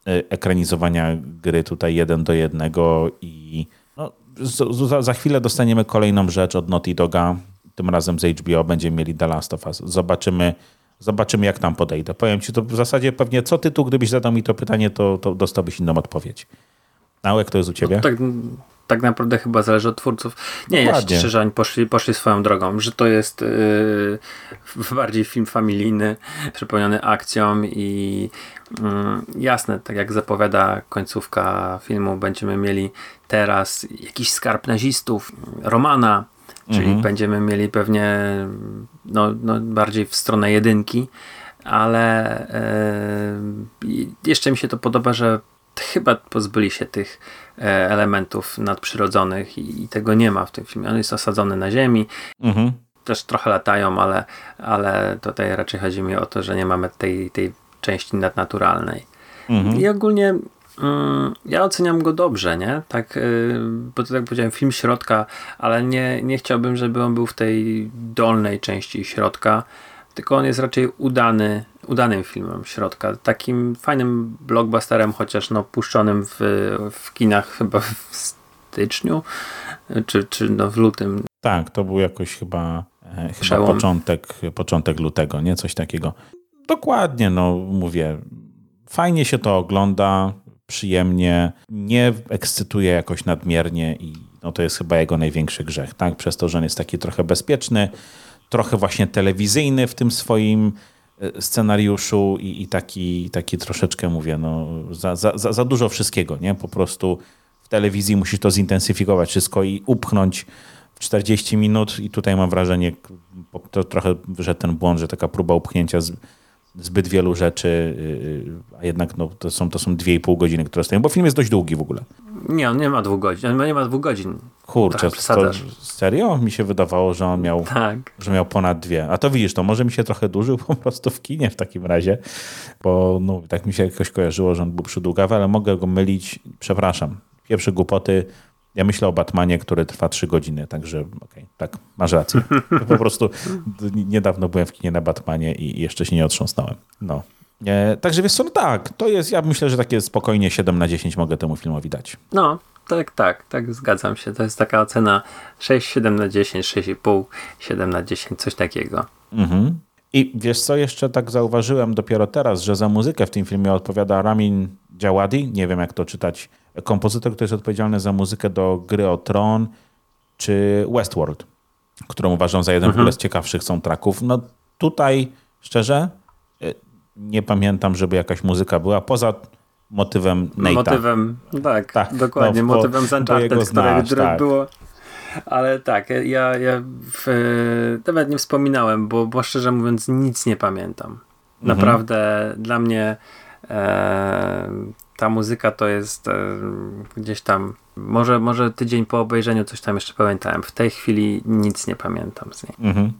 e, ekranizowania gry tutaj jeden do jednego i no, za, za chwilę dostaniemy kolejną rzecz od Naughty Doga, tym razem z HBO będziemy mieli The Last of Us. Zobaczymy, Zobaczymy, jak tam podejdę. Powiem ci to w zasadzie pewnie co tytuł, gdybyś zadał mi to pytanie, to, to dostałbyś inną odpowiedź. Nałek, to jest u ciebie? No, tak, tak naprawdę chyba zależy od twórców. Nie, Dokładnie. ja szczerze, oni poszli, poszli swoją drogą, że to jest yy, bardziej film familijny, przepełniony akcją i yy, jasne, tak jak zapowiada końcówka filmu, będziemy mieli teraz jakiś skarb nazistów, Romana, Czyli mhm. będziemy mieli pewnie no, no, bardziej w stronę jedynki, ale e, jeszcze mi się to podoba, że chyba pozbyli się tych e, elementów nadprzyrodzonych i, i, tego nie ma w tym filmie. On jest osadzony na ziemi. Mhm. Też trochę latają, ale, ale tutaj raczej chodzi mi o to, że nie mamy tej, tej części nadnaturalnej. Mhm. I ogólnie Mm, ja oceniam go dobrze, nie? Tak, y, bo to tak powiedziałem, film środka, ale nie, nie chciałbym, żeby on był w tej dolnej części środka, tylko on jest raczej udany, udanym filmem środka. Takim fajnym blockbusterem, chociaż no puszczonym w, w kinach chyba w styczniu, czy, czy no w lutym. Tak, to był jakoś chyba, e, chyba początek, początek lutego, nie? Coś takiego. Dokładnie, no mówię, fajnie się to ogląda przyjemnie, nie ekscytuje jakoś nadmiernie i no to jest chyba jego największy grzech, tak? Przez to, że on jest taki trochę bezpieczny, trochę właśnie telewizyjny w tym swoim scenariuszu i, i taki, taki troszeczkę mówię, no za, za, za dużo wszystkiego, nie? Po prostu w telewizji musisz to zintensyfikować wszystko i upchnąć w 40 minut i tutaj mam wrażenie, to trochę wyszedł ten błąd, że taka próba upchnięcia z, zbyt wielu rzeczy, y, y, a jednak no, to, są, to są dwie i pół godziny, które stoją, bo film jest dość długi w ogóle. Nie, on nie ma dwóch godzin, on nie ma dwóch godzin. Kurczę, to, serio? Mi się wydawało, że on miał, tak. że miał ponad dwie. A to widzisz, to może mi się trochę dłużył [LAUGHS] po prostu w kinie w takim razie, bo no, tak mi się jakoś kojarzyło, że on był przydługawy, ale mogę go mylić, przepraszam. Pierwsze głupoty, ja myślę o Batmanie, który trwa trzy godziny, także okej, okay, tak, masz rację. Po prostu niedawno byłem w kinie na Batmanie i jeszcze się nie otrząsnąłem. No. E, także wiesz co, no tak, to jest, ja myślę, że takie spokojnie 7 na 10 mogę temu filmowi dać. No, tak, tak, tak, zgadzam się. To jest taka ocena 6, 7 na 10, 6,5, 7 na 10, coś takiego. Mhm. I wiesz co, jeszcze tak zauważyłem dopiero teraz, że za muzykę w tym filmie odpowiada Ramin Djawadi, nie wiem jak to czytać kompozytor, który jest odpowiedzialny za muzykę do gry o Tron czy Westworld, którą uważam za jeden mhm. w ogóle z ciekawszych soundtracków. No tutaj szczerze e, nie pamiętam, żeby jakaś muzyka była poza motywem Nate'a. Motywem, tak, tak dokładnie, no, motywem z Uncharted, które tak. było ale tak, ja, ja w, nawet nie wspominałem, bo, bo szczerze mówiąc nic nie pamiętam. Mhm. Naprawdę mhm. dla mnie e, ta muzyka to jest e, gdzieś tam, może, może tydzień po obejrzeniu coś tam jeszcze pamiętałem. W tej chwili nic nie pamiętam z niej. Mhm.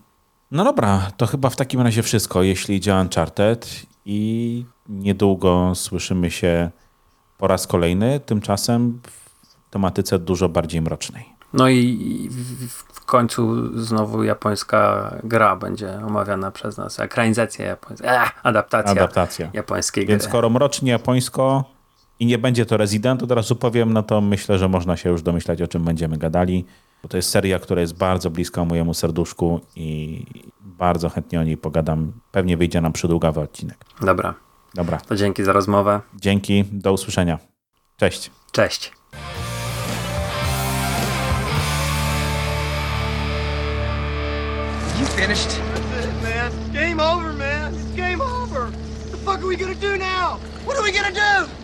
No dobra, to chyba w takim razie wszystko, jeśli idzie Uncharted i niedługo słyszymy się po raz kolejny, tymczasem w tematyce dużo bardziej mrocznej. No i w końcu znowu japońska gra będzie omawiana przez nas. Ekranizacja japońska. adaptacja, adaptacja japońskiej Więc gry. skoro mrocznie japońsko, i nie będzie to Resident, od razu powiem, no to myślę, że można się już domyślać, o czym będziemy gadali. Bo to jest seria, która jest bardzo bliska mojemu serduszku i bardzo chętnie o niej pogadam. Pewnie wyjdzie nam przydługawy odcinek. Dobra, Dobra, to dzięki za rozmowę. dzięki, do usłyszenia. Cześć. Cześć. You finished? That's it, man. Game over, man. It's game over. What the fuck are we gonna do now? What are we gonna do?